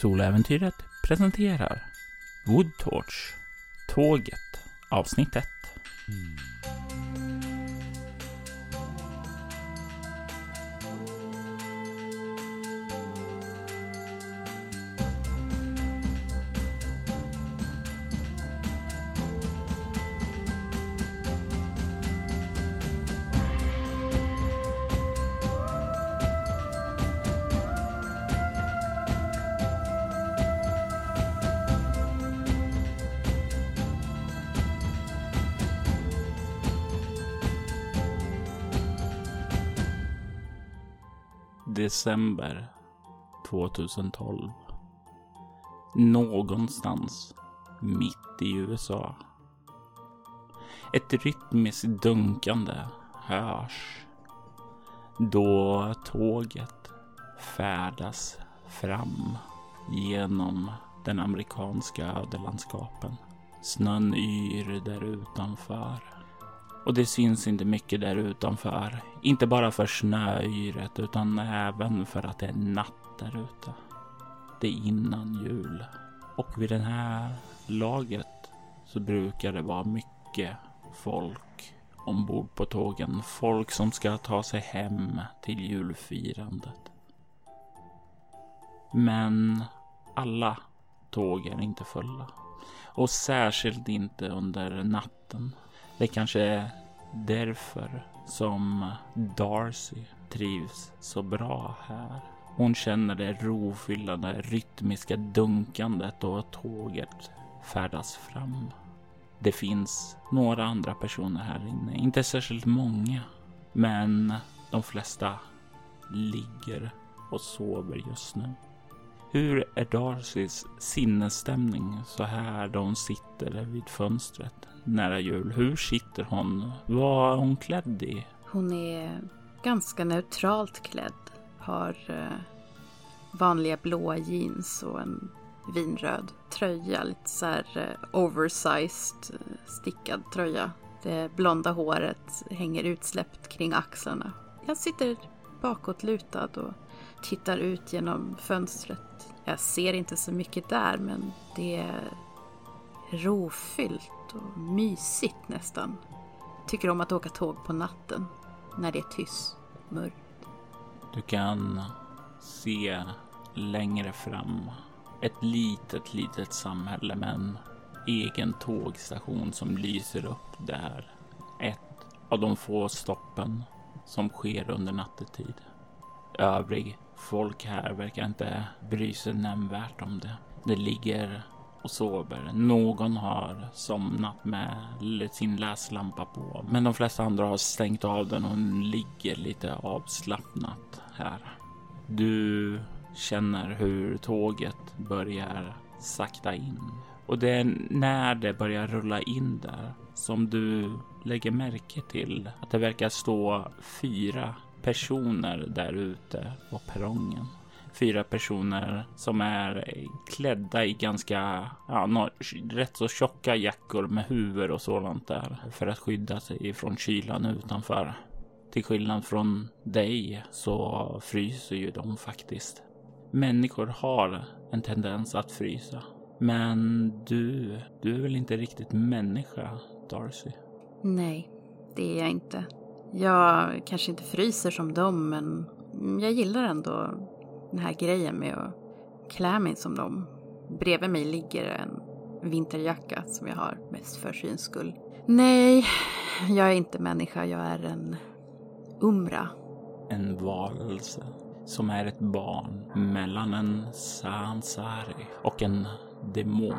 Soläventyret presenterar Woodtorch Tåget avsnitt 1. December 2012. Någonstans mitt i USA. Ett rytmiskt dunkande hörs då tåget färdas fram genom den amerikanska ödelandskapen. Snön yr där utanför. Och det syns inte mycket där utanför. Inte bara för snöyret utan även för att det är natt där ute. Det är innan jul. Och vid det här laget så brukar det vara mycket folk ombord på tågen. Folk som ska ta sig hem till julfirandet. Men alla tåg är inte fulla. Och särskilt inte under natten. Det kanske är därför som Darcy trivs så bra här. Hon känner det rofyllande rytmiska dunkandet och tåget färdas fram. Det finns några andra personer här inne, inte särskilt många, men de flesta ligger och sover just nu. Hur är Darcys sinnesstämning så här då hon sitter vid fönstret nära jul? Hur sitter hon? Vad är hon klädd i? Hon är ganska neutralt klädd. Har eh, vanliga blåa jeans och en vinröd tröja. Lite så här eh, oversized eh, stickad tröja. Det blonda håret hänger utsläppt kring axlarna. Jag sitter bakåtlutad och tittar ut genom fönstret. Jag ser inte så mycket där men det är rofyllt och mysigt nästan. Tycker om att åka tåg på natten när det är tyst, mörkt. Du kan se längre fram ett litet, litet samhälle med en egen tågstation som lyser upp där. Ett av de få stoppen som sker under nattetid. Övrig folk här verkar inte bry sig nämnvärt om det. Det ligger och sover. Någon har somnat med sin läslampa på, men de flesta andra har stängt av den och ligger lite avslappnat här. Du känner hur tåget börjar sakta in och det är när det börjar rulla in där som du lägger märke till att det verkar stå fyra personer där ute på perrongen fyra personer som är klädda i ganska, ja, no, rätt så tjocka jackor med huvor och sådant där för att skydda sig från kylan utanför. Till skillnad från dig så fryser ju de faktiskt. Människor har en tendens att frysa. Men du, du är väl inte riktigt människa, Darcy? Nej, det är jag inte. Jag kanske inte fryser som dem, men jag gillar ändå den här grejen med att klä mig som dem. Bredvid mig ligger en vinterjacka som jag har mest för syns skull. Nej, jag är inte människa, jag är en Umra. En varelse som är ett barn mellan en Sansari och en demon.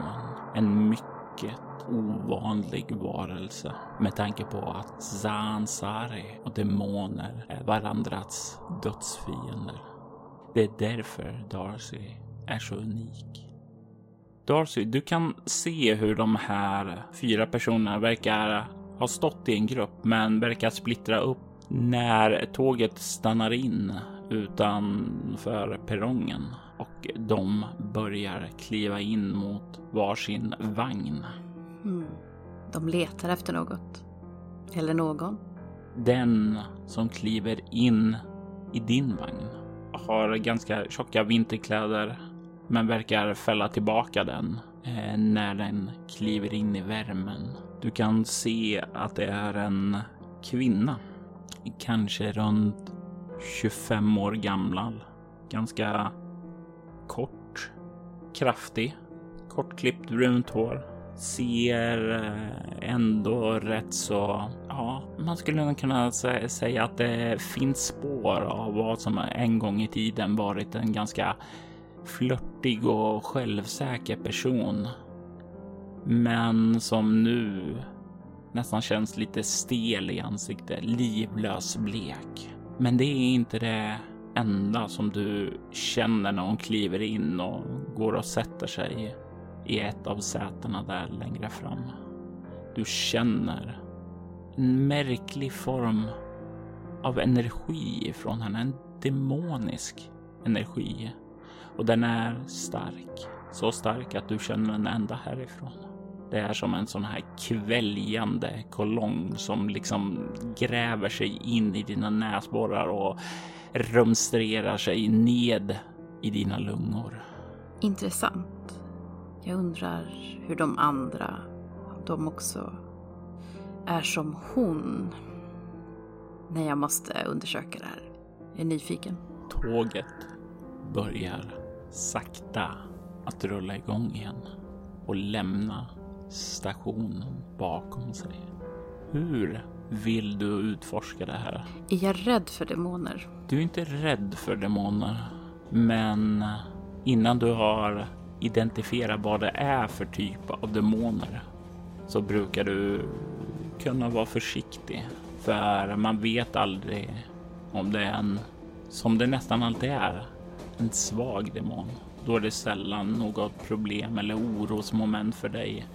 En mycket ovanlig varelse med tanke på att Sansari och demoner är varandras dödsfiender. Det är därför Darcy är så unik. Darcy, du kan se hur de här fyra personerna verkar ha stått i en grupp men verkar splittra upp när tåget stannar in utanför perrongen och de börjar kliva in mot varsin vagn. Mm. De letar efter något. Eller någon. Den som kliver in i din vagn har ganska tjocka vinterkläder men verkar fälla tillbaka den eh, när den kliver in i värmen. Du kan se att det är en kvinna, kanske runt 25 år gammal. Ganska kort, kraftig, kortklippt brunt hår. Ser eh, ändå rätt så, ja, man skulle nog kunna säga att det finns spår av vad som en gång i tiden varit en ganska flörtig och självsäker person. Men som nu nästan känns lite stel i ansiktet, livlös blek. Men det är inte det enda som du känner när hon kliver in och går och sätter sig i ett av sätena där längre fram. Du känner en märklig form av energi ifrån henne, en demonisk energi. Och den är stark, så stark att du känner den ända härifrån. Det är som en sån här kväljande kolong som liksom gräver sig in i dina näsborrar och rumstrerar sig ned i dina lungor. Intressant. Jag undrar hur de andra, om de också är som hon. Nej, jag måste undersöka det här. Jag är nyfiken. Tåget börjar sakta att rulla igång igen och lämna stationen bakom sig. Hur vill du utforska det här? Är jag rädd för demoner? Du är inte rädd för demoner, men innan du har identifierat vad det är för typ av demoner så brukar du kunna vara försiktig. För man vet aldrig om det är en, som det nästan alltid är, en svag demon. Då är det sällan något problem eller orosmoment för dig.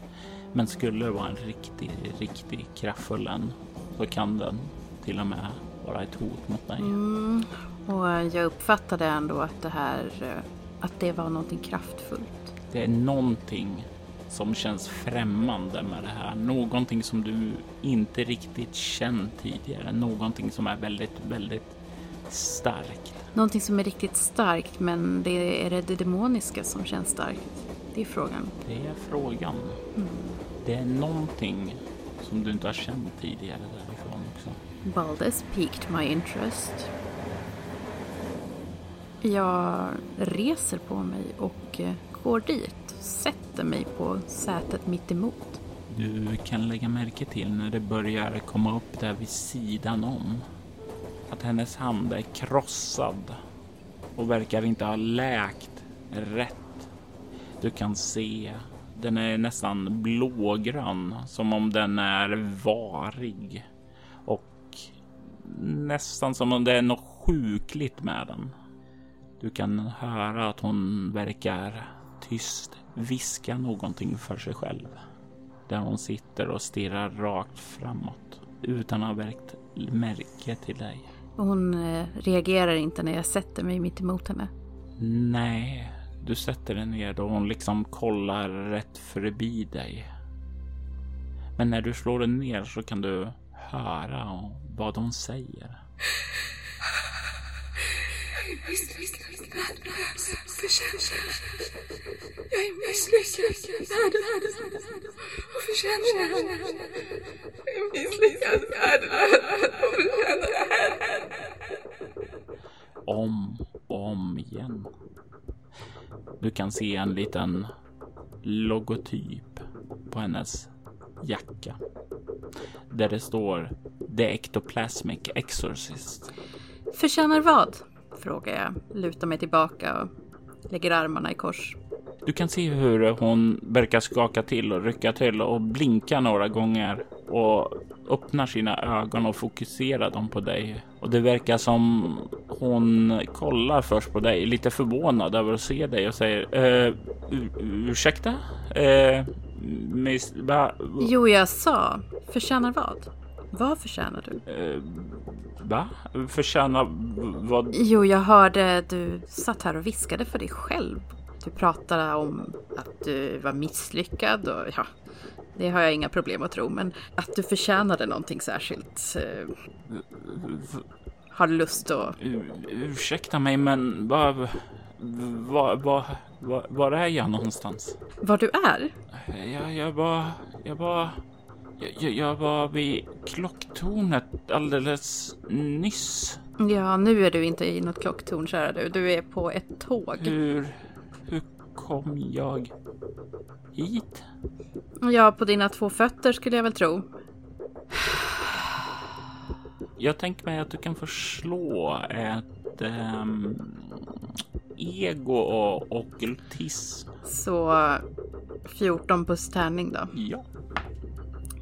Men skulle det vara en riktig, riktig kraftfull en så kan den till och med vara ett hot mot dig. Mm, och jag uppfattade ändå att det här, att det var någonting kraftfullt. Det är någonting som känns främmande med det här. Någonting som du inte riktigt känt tidigare. Någonting som är väldigt, väldigt starkt. Någonting som är riktigt starkt, men det är det, det demoniska som känns starkt? Det är frågan. Det är frågan. Mm. Det är någonting som du inte har känt tidigare därifrån också. This piqued my interest. Jag reser på mig och eh, går dit. Sätter mig på sätet mitt emot. Du kan lägga märke till när det börjar komma upp där vid sidan om. Att hennes hand är krossad och verkar inte ha läkt rätt. Du kan se den är nästan blågrön, som om den är varig. Och nästan som om det är något sjukligt med den. Du kan höra att hon verkar tyst viska någonting för sig själv. Där hon sitter och stirrar rakt framåt utan att ha verkat märke till dig. Hon eh, reagerar inte när jag sätter mig mitt emot henne? Nej, du sätter dig ner och hon liksom kollar rätt förbi dig. Men när du slår den ner så kan du höra vad hon säger. Jag är misslyckad. Jag är misslyckad. Världen och förtjänar. Jag är misslyckad. Världen och förtjänar. Om och om igen. Du kan se en liten logotyp på hennes jacka. Där det står The Ectoplasmic Exorcist. Förtjänar vad? Frågar jag, lutar mig tillbaka och lägger armarna i kors. Du kan se hur hon verkar skaka till och rycka till och blinka några gånger och öppnar sina ögon och fokuserar dem på dig. Och det verkar som hon kollar först på dig, lite förvånad över att se dig och säger eh, ursäkta? Eh, miss, va? Jo, jag sa förtjänar vad? Vad förtjänar du? Eh, va? Förtjänar vad? Jo, jag hörde du satt här och viskade för dig själv. Du pratade om att du var misslyckad och ja, det har jag inga problem att tro. Men att du förtjänade någonting särskilt. Eh, har lust att... Ursäkta mig, men vad... Vad... vad Var, var är jag någonstans? Var du är? Jag, jag var... Jag var... Jag, jag var vid klocktornet alldeles nyss. Ja, nu är du inte i något klocktorn, kära du. Du är på ett tåg. Hur... Kom jag hit? Ja, på dina två fötter skulle jag väl tro. Jag tänker mig att du kan få slå ett um, ego och ockultism. Så 14 plus tärning då. Ja.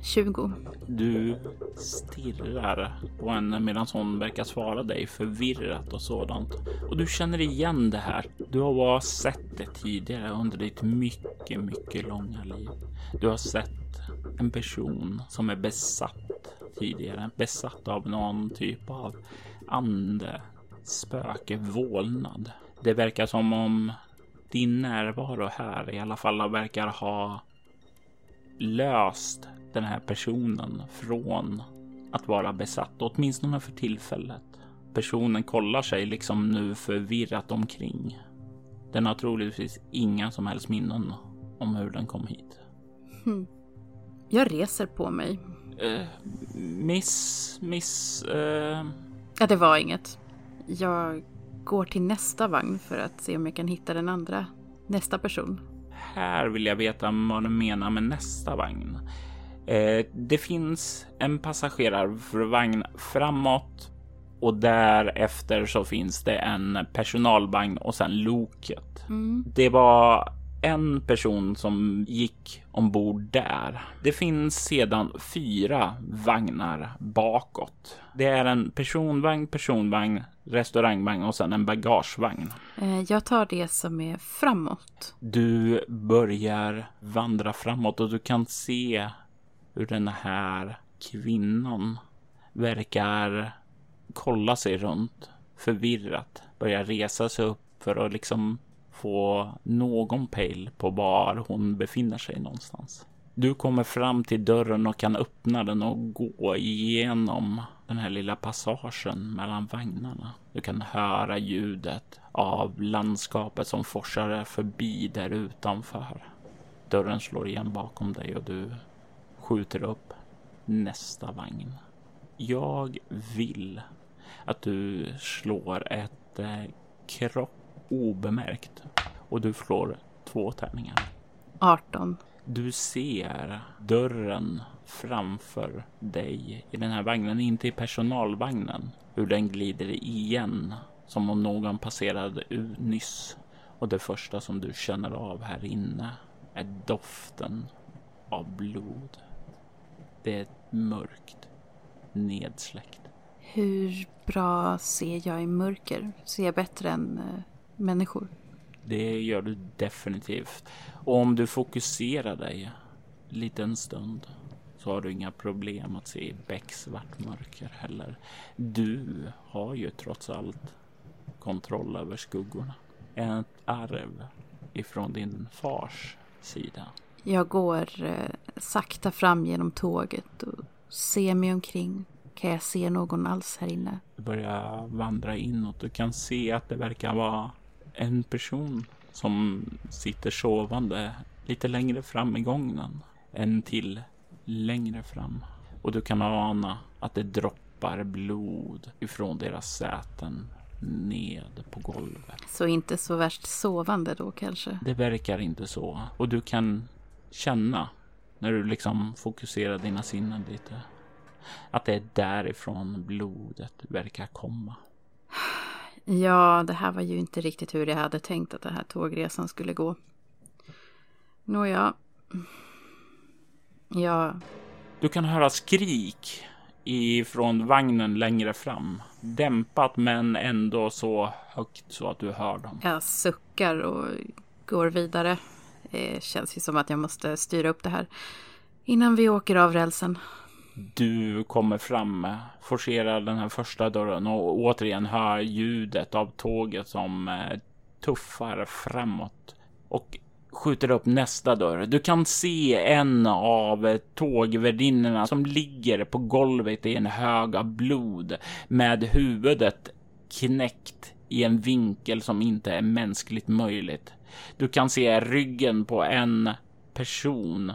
20. Du stirrar på henne medan hon verkar svara dig förvirrat och sådant. Och du känner igen det här. Du har bara sett det tidigare under ditt mycket, mycket långa liv. Du har sett en person som är besatt tidigare, besatt av någon typ av ande, spöke, vålnad. Det verkar som om din närvaro här i alla fall verkar ha löst den här personen från att vara besatt, åtminstone för tillfället. Personen kollar sig liksom nu förvirrat omkring. Den har troligtvis inga som helst minnen om hur den kom hit. Hmm. Jag reser på mig. Uh, miss, miss... Uh... Ja, det var inget. Jag går till nästa vagn för att se om jag kan hitta den andra, nästa person. Här vill jag veta vad du menar med nästa vagn. Eh, det finns en passagerarvagn framåt och därefter så finns det en personalvagn och sen loket. Mm. Det var en person som gick ombord där. Det finns sedan fyra vagnar bakåt. Det är en personvagn, personvagn, restaurangvagn och sen en bagagevagn. Eh, jag tar det som är framåt. Du börjar vandra framåt och du kan se hur den här kvinnan verkar kolla sig runt förvirrat, börjar resa sig upp för att liksom få någon pejl på var hon befinner sig någonstans. Du kommer fram till dörren och kan öppna den och gå igenom den här lilla passagen mellan vagnarna. Du kan höra ljudet av landskapet som forsar förbi där utanför. Dörren slår igen bakom dig och du skjuter upp nästa vagn. Jag vill att du slår ett eh, kropp obemärkt och du slår två tärningar. 18. Du ser dörren framför dig i den här vagnen, inte i personalvagnen, hur den glider igen som om någon passerade ut nyss. Och det första som du känner av här inne är doften av blod. Det är mörkt, nedsläckt. Hur bra ser jag i mörker? Ser jag bättre än äh, människor? Det gör du definitivt. Och om du fokuserar dig lite en stund så har du inga problem att se becksvart mörker heller. Du har ju trots allt kontroll över skuggorna. Ett arv ifrån din fars sida. Jag går eh, sakta fram genom tåget och ser mig omkring. Kan jag se någon alls här inne? Du börjar vandra inåt. Du kan se att det verkar vara en person som sitter sovande lite längre fram i gången. En till längre fram. Och du kan ana att det droppar blod ifrån deras säten ned på golvet. Så inte så värst sovande då kanske? Det verkar inte så. Och du kan känna när du liksom fokuserar dina sinnen lite att det är därifrån blodet verkar komma. Ja, det här var ju inte riktigt hur jag hade tänkt att den här tågresan skulle gå. Nåja. Ja. Du kan höra skrik ifrån vagnen längre fram. Dämpat men ändå så högt så att du hör dem. Jag suckar och går vidare. Det känns ju som att jag måste styra upp det här innan vi åker av rälsen. Du kommer fram, forcerar den här första dörren och återigen hör ljudet av tåget som eh, tuffar framåt och skjuter upp nästa dörr. Du kan se en av tågvärdinnorna som ligger på golvet i en hög av blod med huvudet knäckt i en vinkel som inte är mänskligt möjligt. Du kan se ryggen på en person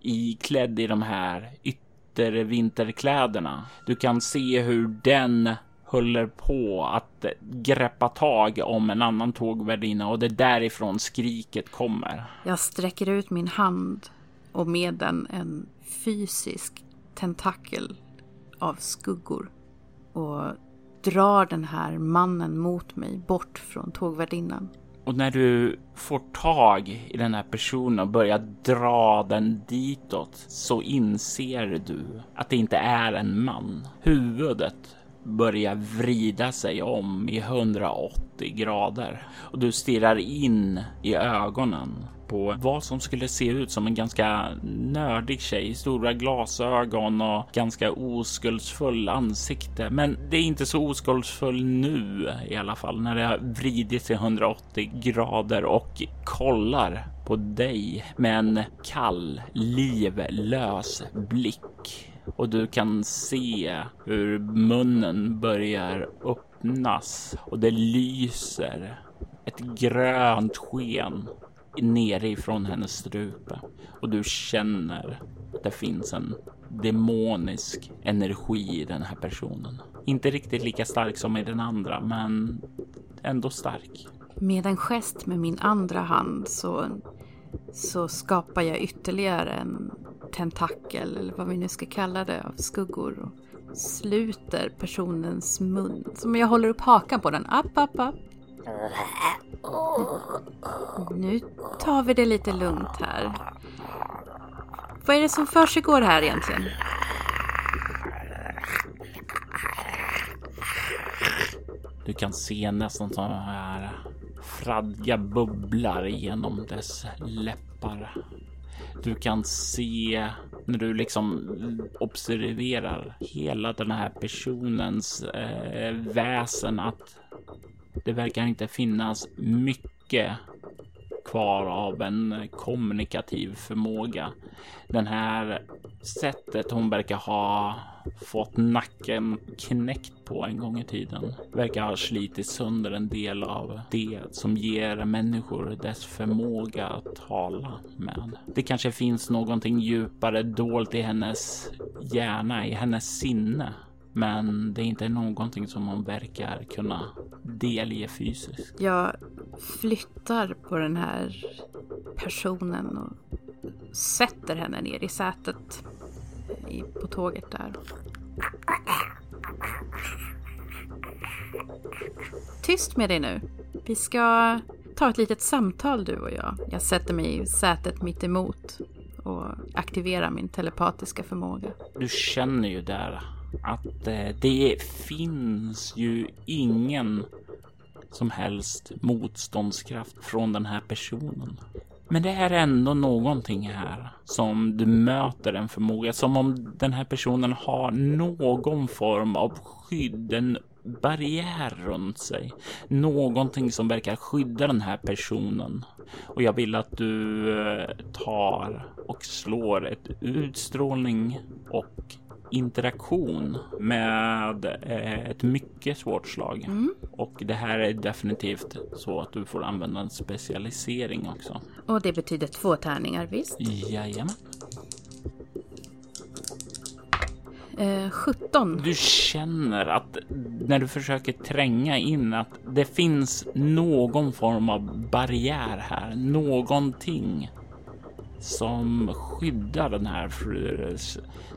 iklädd i de här yttervinterkläderna. Du kan se hur den håller på att greppa tag om en annan tågvärdinna och det är därifrån skriket kommer. Jag sträcker ut min hand och med den en fysisk tentakel av skuggor och drar den här mannen mot mig bort från tågvärdinnan. Och när du får tag i den här personen och börjar dra den ditåt så inser du att det inte är en man. Huvudet börjar vrida sig om i 180 grader och du stirrar in i ögonen på vad som skulle se ut som en ganska nördig tjej. Stora glasögon och ganska oskuldsfull ansikte. Men det är inte så oskuldsfull nu i alla fall när det har vridit sig 180 grader och kollar på dig med en kall, livlös blick och du kan se hur munnen börjar öppnas och det lyser ett grönt sken nere ifrån hennes strupe och du känner att det finns en demonisk energi i den här personen. Inte riktigt lika stark som i den andra, men ändå stark. Med en gest med min andra hand så, så skapar jag ytterligare en tentakel, eller vad vi nu ska kalla det, av skuggor och sluter personens mun. Som jag håller upp hakan på den. App, app, app. Nu tar vi det lite lugnt här. Vad är det som försiggår här egentligen? Du kan se nästan som här fradga bubblar genom dess läppar. Du kan se när du liksom observerar hela den här personens eh, väsen att det verkar inte finnas mycket kvar av en kommunikativ förmåga. Den här sättet hon verkar ha fått nacken knäckt på en gång i tiden verkar ha slitit sönder en del av det som ger människor dess förmåga att tala med. Det kanske finns någonting djupare dolt i hennes hjärna, i hennes sinne men det är inte någonting som hon verkar kunna delge fysiskt. Jag flyttar på den här personen och sätter henne ner i sätet på tåget där. Tyst med dig nu. Vi ska ta ett litet samtal du och jag. Jag sätter mig i sätet mitt emot och aktiverar min telepatiska förmåga. Du känner ju där att eh, det finns ju ingen som helst motståndskraft från den här personen. Men det är ändå någonting här som du möter en förmåga som om den här personen har någon form av skydd, en barriär runt sig. Någonting som verkar skydda den här personen. Och jag vill att du eh, tar och slår ett utstrålning och interaktion med eh, ett mycket svårt slag. Mm. Och det här är definitivt så att du får använda en specialisering också. Och det betyder två tärningar, visst? Jajamän. Eh, 17. Du känner att när du försöker tränga in att det finns någon form av barriär här, någonting som skyddar den här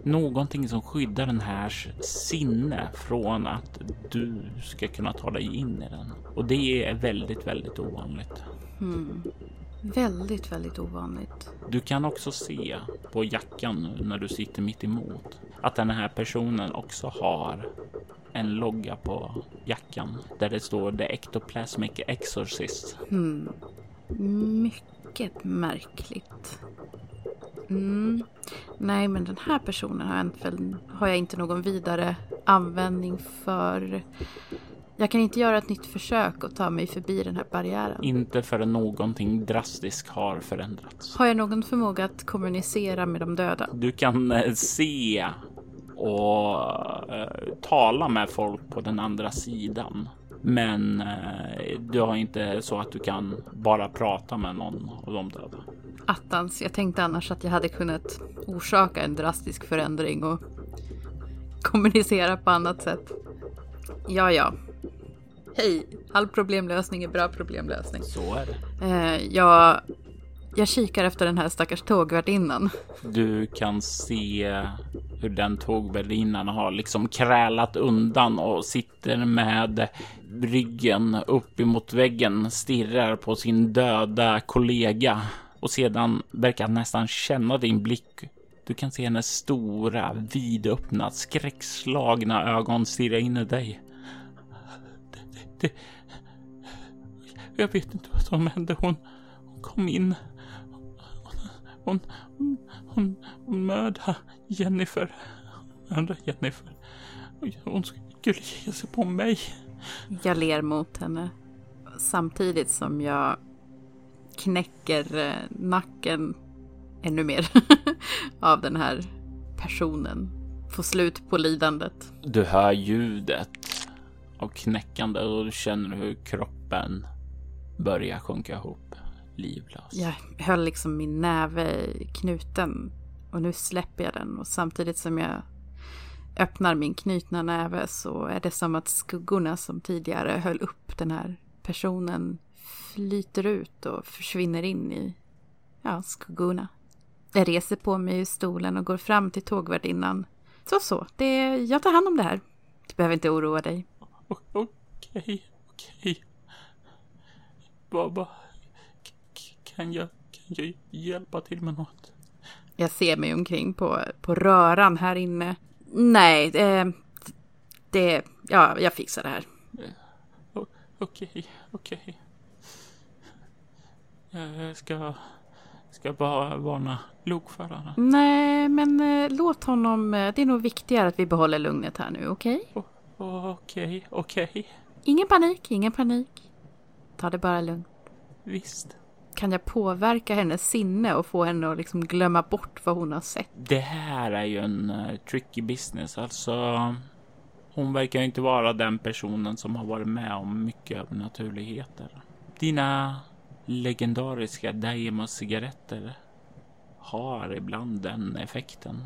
någonting som skyddar den här sinne från att du ska kunna ta dig in i den. Och det är väldigt, väldigt ovanligt. Mm. Väldigt, väldigt ovanligt. Du kan också se på jackan när du sitter mitt emot att den här personen också har en logga på jackan där det står The Ectoplasmic Exorcist. Mm. Mycket märkligt. Mm. Nej, men den här personen har jag, har jag inte någon vidare användning för. Jag kan inte göra ett nytt försök att ta mig förbi den här barriären. Inte förrän någonting drastiskt har förändrats. Har jag någon förmåga att kommunicera med de döda? Du kan eh, se och uh, tala med folk på den andra sidan. Men eh, du har inte så att du kan bara prata med någon av de döda. Attans, jag tänkte annars att jag hade kunnat orsaka en drastisk förändring och kommunicera på annat sätt. Ja, ja. Hej, all problemlösning är bra problemlösning. Så är det. Eh, jag, jag kikar efter den här stackars tågvärdinnan. Du kan se hur den tågvärdinnan har liksom krälat undan och sitter med ryggen upp emot väggen, stirrar på sin döda kollega och sedan verkar nästan känna din blick. Du kan se hennes stora, vidöppna, skräckslagna ögon stirra in i dig. Det, det, det. Jag vet inte vad som hände. Hon, hon kom in. Hon, hon, hon, hon mördade Jennifer. Mördade Jennifer. Hon skulle ge sig på mig. Jag ler mot henne samtidigt som jag knäcker eh, nacken ännu mer av den här personen. Får slut på lidandet. Du hör ljudet av knäckande och du känner hur kroppen börjar sjunka ihop livlös. Jag höll liksom min näve knuten och nu släpper jag den och samtidigt som jag öppnar min knutna näve så är det som att skuggorna som tidigare höll upp den här personen flyter ut och försvinner in i ja, skuggorna. Jag reser på mig ur stolen och går fram till tågvärdinnan. Så, så, det, jag tar hand om det här. Du behöver inte oroa dig. Okej, okej. Baba, kan jag, kan jag hjälpa till med något? Jag ser mig omkring på, på röran här inne. Nej, det, det, ja, jag fixar det här. Okej, okej. Jag ska, ska bara varna lokföraren. Nej, men eh, låt honom. eh, Det är nog viktigare att vi behåller lugnet här nu, okej? Okej, okej. Ingen panik, ingen panik. Ta det bara lugnt. Visst. Kan jag påverka hennes sinne och få henne att liksom glömma bort vad hon har sett? Det här är ju en uh, tricky business. Alltså, hon verkar ju inte vara den personen som har varit med om mycket övernaturligheter. Dina legendariska Daimos-cigaretter har ibland den effekten.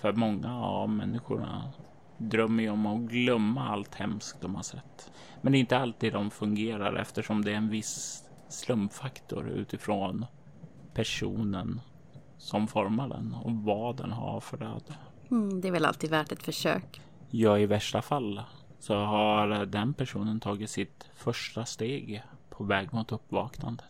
För många av människorna drömmer ju om att glömma allt hemskt de har sett. Men det är inte alltid de fungerar eftersom det är en viss slumpfaktor utifrån personen som formar den och vad den har för öde. Mm, det är väl alltid värt ett försök. Ja, i värsta fall så har den personen tagit sitt första steg på väg mot uppvaknandet.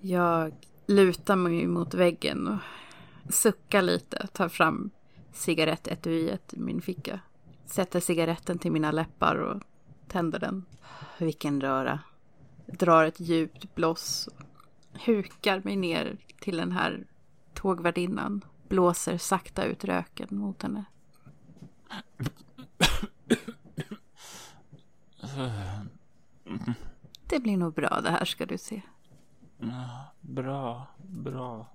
Jag lutar mig mot väggen och suckar lite, tar fram cigarettetuiet i min ficka. Sätter cigaretten till mina läppar och tänder den. Vilken röra. Drar ett djupt bloss. Hukar mig ner till den här tågvärdinnan. Blåser sakta ut röken mot henne. Det blir nog bra det här ska du se. Bra, bra.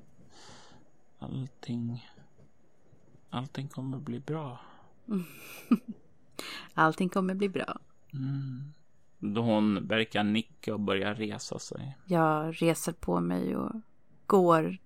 Allting... Allting kommer bli bra. Allting kommer bli bra. Mm. Då hon verkar nicka och börja resa sig. Jag reser på mig och går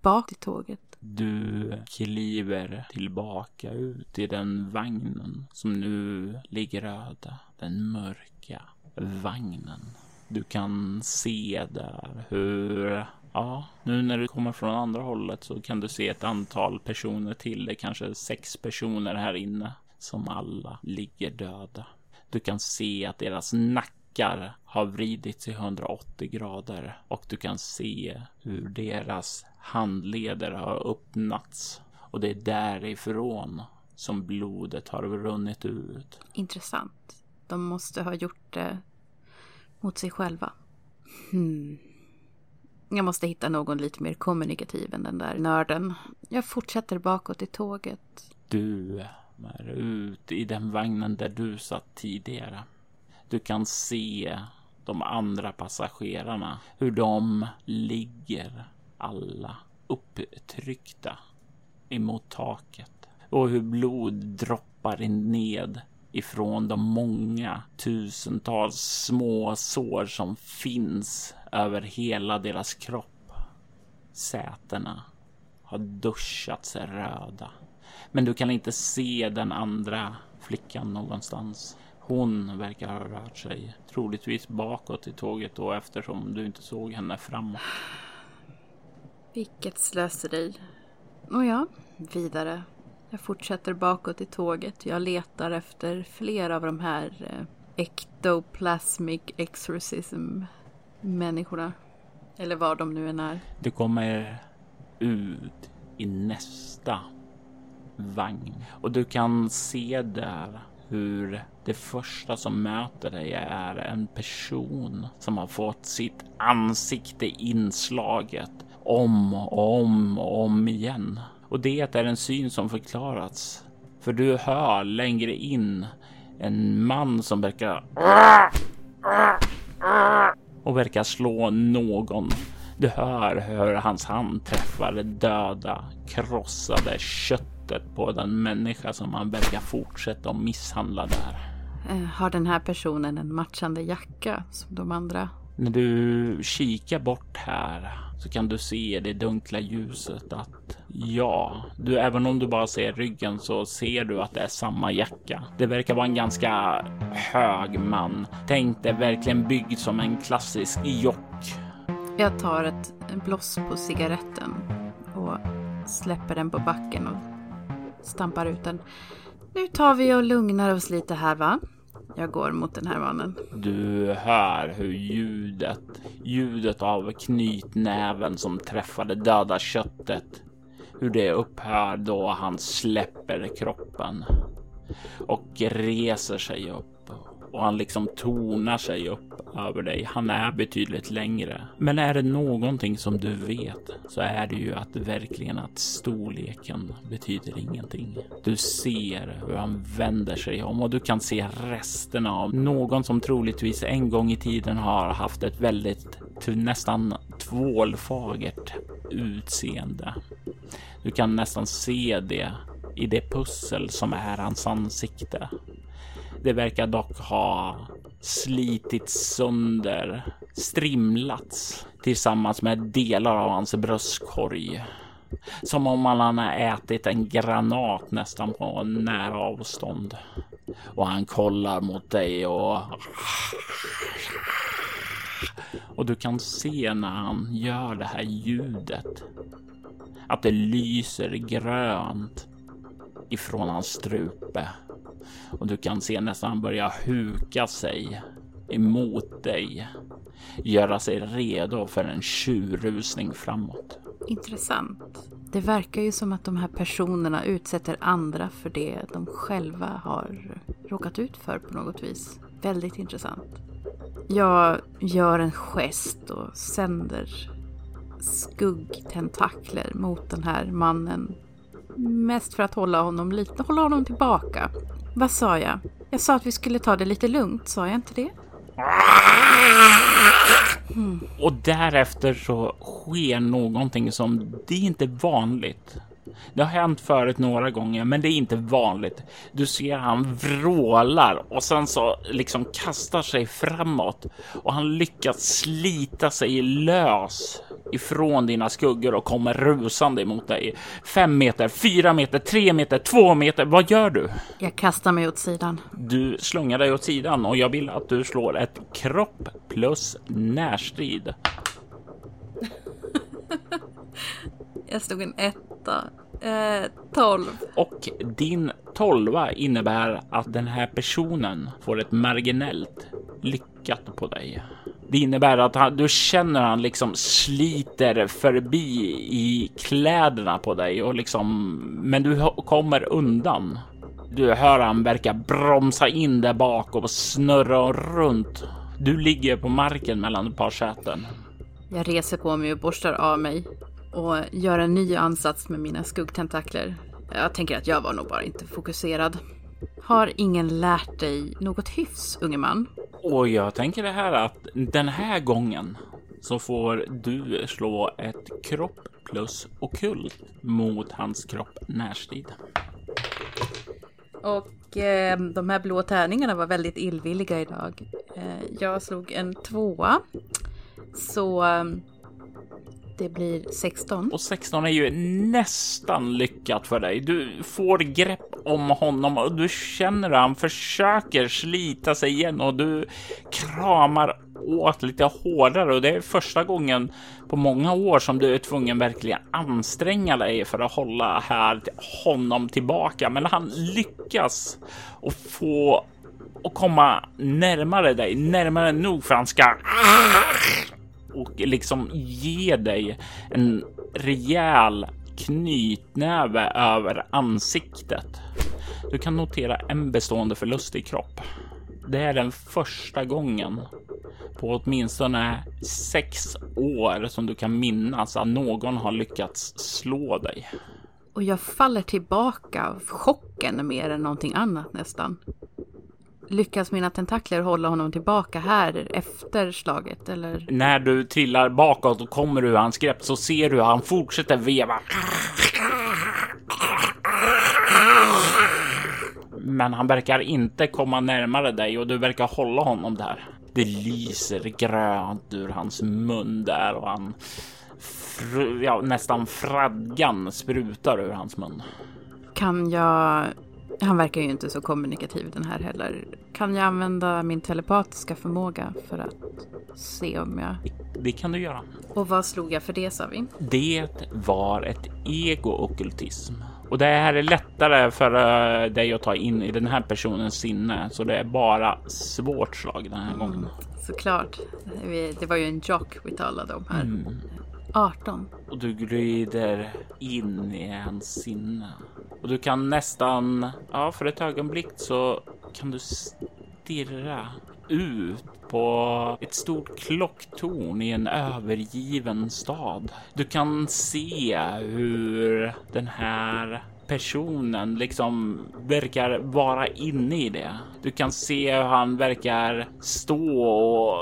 bak till tåget. Du kliver tillbaka ut i den vagnen som nu ligger öde. Den mörka vagnen. Du kan se där hur Ja, nu när du kommer från andra hållet så kan du se ett antal personer till. Det är kanske sex personer här inne som alla ligger döda. Du kan se att deras nackar har vridits i 180 grader och du kan se hur deras handleder har öppnats och det är därifrån som blodet har runnit ut. Intressant. De måste ha gjort det mot sig själva. Hmm. Jag måste hitta någon lite mer kommunikativ än den där nörden. Jag fortsätter bakåt i tåget. Du kommer ut i den vagnen där du satt tidigare. Du kan se de andra passagerarna, hur de ligger alla upptryckta emot taket och hur blod droppar ned ifrån de många tusentals små sår som finns över hela deras kropp. Sätena har duschats röda. Men du kan inte se den andra flickan någonstans. Hon verkar ha rört sig troligtvis bakåt i tåget då eftersom du inte såg henne framåt. Vilket slöseri. Och ja, vidare. Jag fortsätter bakåt i tåget. Jag letar efter fler av de här eh, ectoplasmic exorcism människorna. Eller vad de nu än är. Du kommer ut i nästa vagn och du kan se där hur det första som möter dig är en person som har fått sitt ansikte inslaget om och om och om igen. Och det är en syn som förklarats. För du hör längre in en man som verkar och verkar slå någon. Du hör hur hans hand träffar döda, krossade köttet på den människa som han verkar fortsätta att misshandla där. Eh, har den här personen en matchande jacka som de andra? När du kikar bort här så kan du se det dunkla ljuset att ja, du även om du bara ser ryggen så ser du att det är samma jacka. Det verkar vara en ganska hög man. Tänk dig verkligen byggd som en klassisk jock. Jag tar ett bloss på cigaretten och släpper den på backen och stampar ut den. Nu tar vi och lugnar oss lite här va? Jag går mot den här mannen. Du hör hur ljudet, ljudet av knytnäven som träffar det döda köttet, hur det upphör då han släpper kroppen och reser sig upp och han liksom tonar sig upp över dig. Han är betydligt längre. Men är det någonting som du vet så är det ju att verkligen att storleken betyder ingenting. Du ser hur han vänder sig om och du kan se resterna av någon som troligtvis en gång i tiden har haft ett väldigt nästan tvålfagert utseende. Du kan nästan se det i det pussel som är hans ansikte. Det verkar dock ha slitits sönder, strimlats tillsammans med delar av hans bröstkorg. Som om han har ätit en granat nästan på nära avstånd. Och han kollar mot dig och... Och du kan se när han gör det här ljudet att det lyser grönt ifrån hans strupe och du kan se nästan börja huka sig emot dig. Göra sig redo för en tjurrusning framåt. Intressant. Det verkar ju som att de här personerna utsätter andra för det de själva har råkat ut för på något vis. Väldigt intressant. Jag gör en gest och sänder skuggtentakler mot den här mannen. Mest för att hålla honom lite, hålla honom tillbaka. Vad sa jag? Jag sa att vi skulle ta det lite lugnt, sa jag inte det? Mm. Och därefter så sker någonting som det är inte vanligt. Det har hänt förut några gånger, men det är inte vanligt. Du ser han vrålar och sen så liksom kastar sig framåt och han lyckas slita sig lös ifrån dina skuggor och kommer rusande emot dig. Fem meter, fyra meter, tre meter, två meter. Vad gör du? Jag kastar mig åt sidan. Du slungar dig åt sidan och jag vill att du slår ett kropp plus närstrid. jag slog en etta. Eh, 12. Och din tolva innebär att den här personen får ett marginellt lyckat på dig. Det innebär att han, du känner han liksom sliter förbi i kläderna på dig och liksom, men du kommer undan. Du hör han verkar bromsa in där bak och snurra runt. Du ligger på marken mellan ett par säten. Jag reser på mig och borstar av mig och gör en ny ansats med mina skuggtentakler. Jag tänker att jag var nog bara inte fokuserad. Har ingen lärt dig något hyfs, unge man? Och jag tänker det här att den här gången så får du slå ett kropp plus okult mot hans kropp närstrid. Och eh, de här blå tärningarna var väldigt illvilliga idag. Eh, jag slog en tvåa. Så eh, det blir 16. Och 16 är ju nästan lyckat för dig. Du får grepp om honom och du känner hur han försöker slita sig igen och du kramar åt lite hårdare och det är första gången på många år som du är tvungen verkligen anstränga dig för att hålla här honom tillbaka. Men han lyckas och få och komma närmare dig, närmare nog för han ska och liksom ge dig en rejäl knytnäve över ansiktet. Du kan notera en bestående förlust i kropp. Det är den första gången på åtminstone sex år som du kan minnas att någon har lyckats slå dig. Och jag faller tillbaka av chocken mer än någonting annat nästan. Lyckas mina tentakler hålla honom tillbaka här efter slaget eller? När du trillar bakåt och kommer ur hans grepp så ser du hur han fortsätter veva. Men han verkar inte komma närmare dig och du verkar hålla honom där. Det lyser grönt ur hans mun där och han ja, nästan fradgan sprutar ur hans mun. Kan jag han verkar ju inte så kommunikativ den här heller. Kan jag använda min telepatiska förmåga för att se om jag... Det kan du göra. Och vad slog jag för det sa vi? Det var ett ego-okkultism. Och det här är lättare för uh, dig att ta in i den här personens sinne. Så det är bara svårt slag den här mm, gången. Såklart. Det var ju en jock vi talade om här. Mm. 18. Och du glider in i hans sinne. Och du kan nästan, ja för ett ögonblick så kan du stirra ut på ett stort klocktorn i en övergiven stad. Du kan se hur den här personen liksom verkar vara inne i det. Du kan se hur han verkar stå och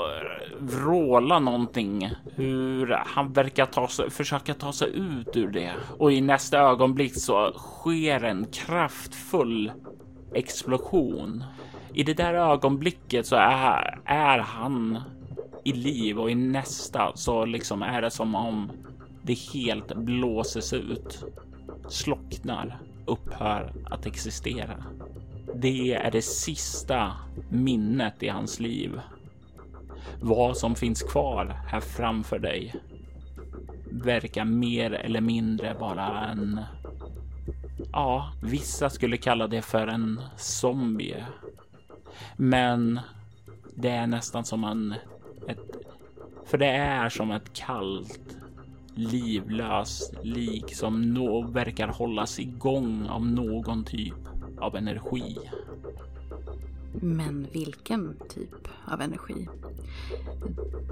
vråla någonting. Hur han verkar ta sig, försöka ta sig ut ur det. Och i nästa ögonblick så sker en kraftfull explosion. I det där ögonblicket så är, är han i liv och i nästa så liksom är det som om det helt blåses ut slocknar, upphör att existera. Det är det sista minnet i hans liv. Vad som finns kvar här framför dig verkar mer eller mindre vara en... Ja, vissa skulle kalla det för en zombie. Men det är nästan som en... Ett, för det är som ett kallt livlös lik som nå verkar hållas igång av någon typ av energi. Men vilken typ av energi?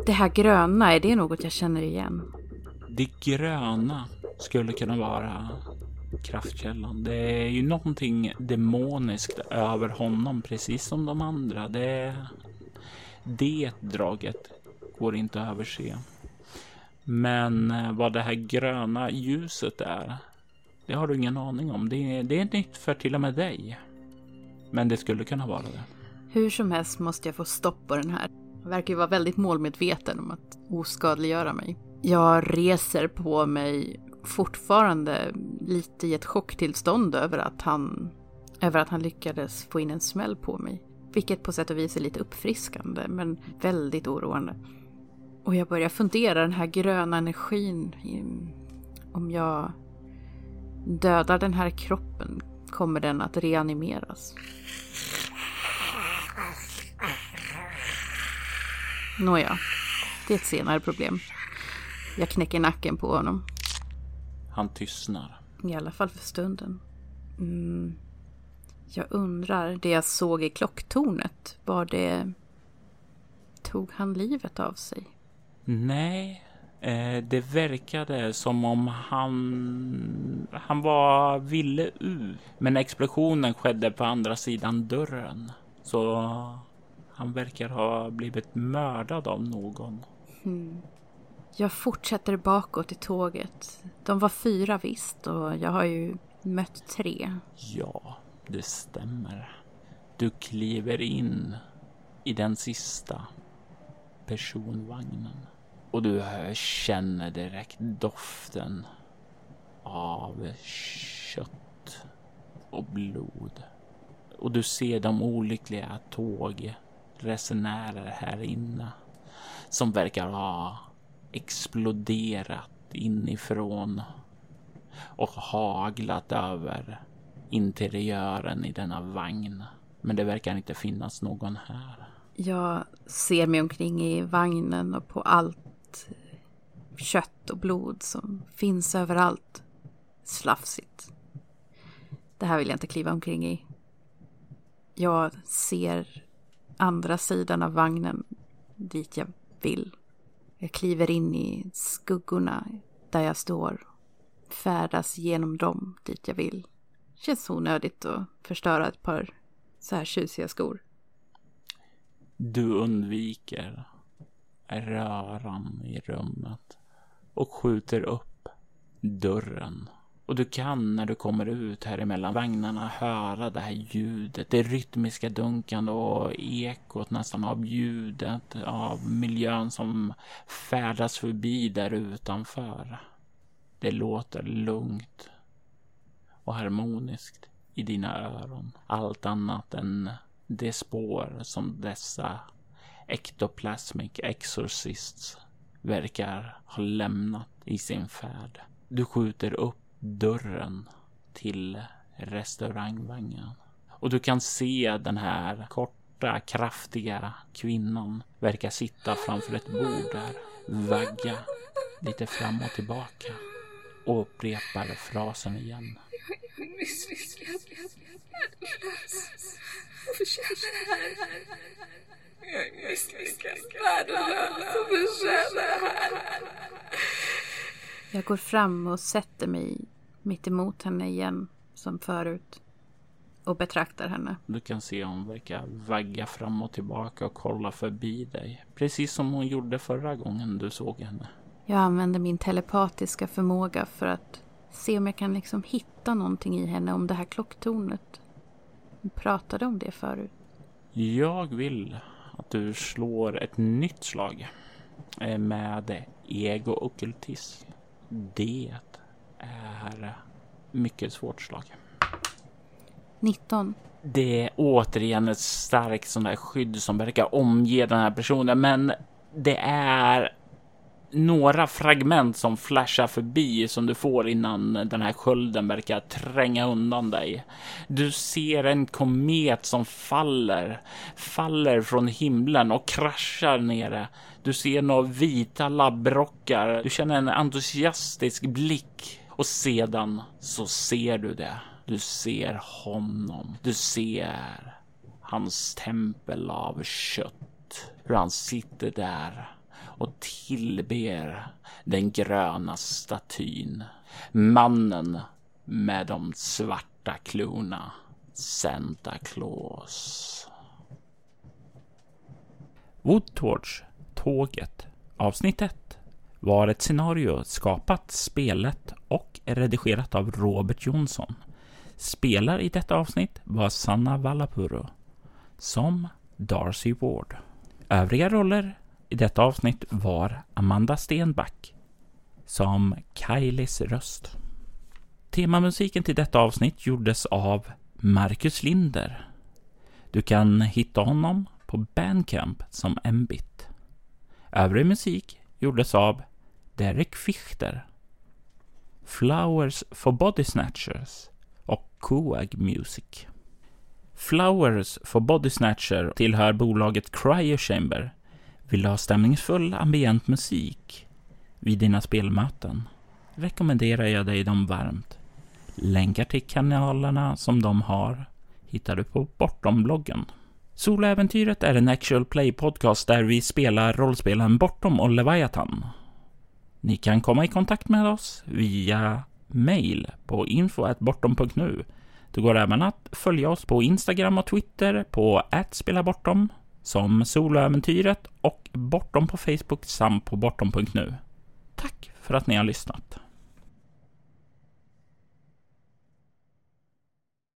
Det här gröna, är det något jag känner igen? Det gröna skulle kunna vara kraftkällan. Det är ju någonting demoniskt över honom, precis som de andra. Det, det draget går inte att överse. Men eh, vad det här gröna ljuset är, det har du ingen aning om. Det är, det är nytt för till och med dig. Men det skulle kunna vara det. Hur som helst måste jag få stopp på den här. Han verkar ju vara väldigt målmedveten om att oskadliggöra mig. Jag reser på mig fortfarande lite i ett chocktillstånd över att han, över att han lyckades få in en smäll på mig. Vilket på sätt och vis är lite uppfriskande men väldigt oroande. Och jag börjar fundera, den här gröna energin, om jag dödar den här kroppen, kommer den att reanimeras? Nåja, det är ett senare problem. Jag knäcker nacken på honom. Han tystnar. I alla fall för stunden. Mm. Jag undrar, det jag såg i klocktornet, var det... Tog han livet av sig? Nej, eh, det verkade som om han, han var ville ut. Men explosionen skedde på andra sidan dörren. Så han verkar ha blivit mördad av någon. Mm. Jag fortsätter bakåt i tåget. De var fyra visst och jag har ju mött tre. Ja, Det stämmer. Du kliver in i den sista personvagnen och du känner direkt doften av kött och blod. Och du ser de olyckliga tågresenärer här inne som verkar ha exploderat inifrån och haglat över interiören i denna vagn. Men det verkar inte finnas någon här. Jag ser mig omkring i vagnen och på allt kött och blod som finns överallt. Slafsigt. Det här vill jag inte kliva omkring i. Jag ser andra sidan av vagnen dit jag vill. Jag kliver in i skuggorna där jag står. Färdas genom dem dit jag vill. Känns onödigt att förstöra ett par så här tjusiga skor. Du undviker röran i rummet och skjuter upp dörren. Och du kan när du kommer ut här emellan vagnarna höra det här ljudet, det rytmiska dunkande och ekot nästan av ljudet av miljön som färdas förbi där utanför. Det låter lugnt och harmoniskt i dina öron. Allt annat än det spår som dessa ectoplasmic exorcists verkar ha lämnat i sin färd. Du skjuter upp dörren till restaurangvagnen och du kan se den här korta, kraftiga kvinnan verkar sitta framför ett bord där, vagga lite fram och tillbaka och upprepar frasen igen. Jag är misslyckad, värdelös och förtjänar det här. Misslyckad, värdelös och förtjänar det här. Jag går fram och sätter mig mitt emot henne igen som förut och betraktar henne. Du kan se hon verkar vagga fram och tillbaka och kolla förbi dig. Precis som hon gjorde förra gången du såg henne. Jag använder min telepatiska förmåga för att se om jag kan liksom hitta någonting i henne om det här klocktornet. Vi pratade om det förut. Jag vill att du slår ett nytt slag eh, med ego ockultism. Det är mycket svårt slag. 19. Det är återigen ett starkt sånt där skydd som verkar omge den här personen, men det är några fragment som flashar förbi som du får innan den här skölden verkar tränga undan dig. Du ser en komet som faller, faller från himlen och kraschar nere. Du ser några vita labbrockar. Du känner en entusiastisk blick och sedan så ser du det. Du ser honom. Du ser hans tempel av kött. Hur han sitter där och tillber den gröna statyn. Mannen med de svarta klorna. Santa Claus. Woodtorch, Tåget, avsnitt 1 var ett scenario skapat, spelet och redigerat av Robert Jonsson. Spelare i detta avsnitt var Sanna Vallapuro som Darcy Ward. Övriga roller i detta avsnitt var Amanda Stenback som Kylies röst. Temamusiken till detta avsnitt gjordes av Marcus Linder. Du kan hitta honom på Bandcamp som Mbit. Övrig musik gjordes av Derek Fichter, Flowers for Body Snatchers och Coag Music. Flowers for Body Snatcher tillhör bolaget Cryo Chamber vill du ha stämningsfull ambient musik vid dina spelmöten rekommenderar jag dig dem varmt. Länkar till kanalerna som de har hittar du på Bortom-bloggen. Soloäventyret är en actual play podcast där vi spelar rollspelen Bortom och Leviathan. Ni kan komma i kontakt med oss via mail på info.bortom.nu. Det går även att följa oss på Instagram och Twitter på @spelabortom som Soloäventyret och Bortom på Facebook samt på bortom.nu. Tack för att ni har lyssnat.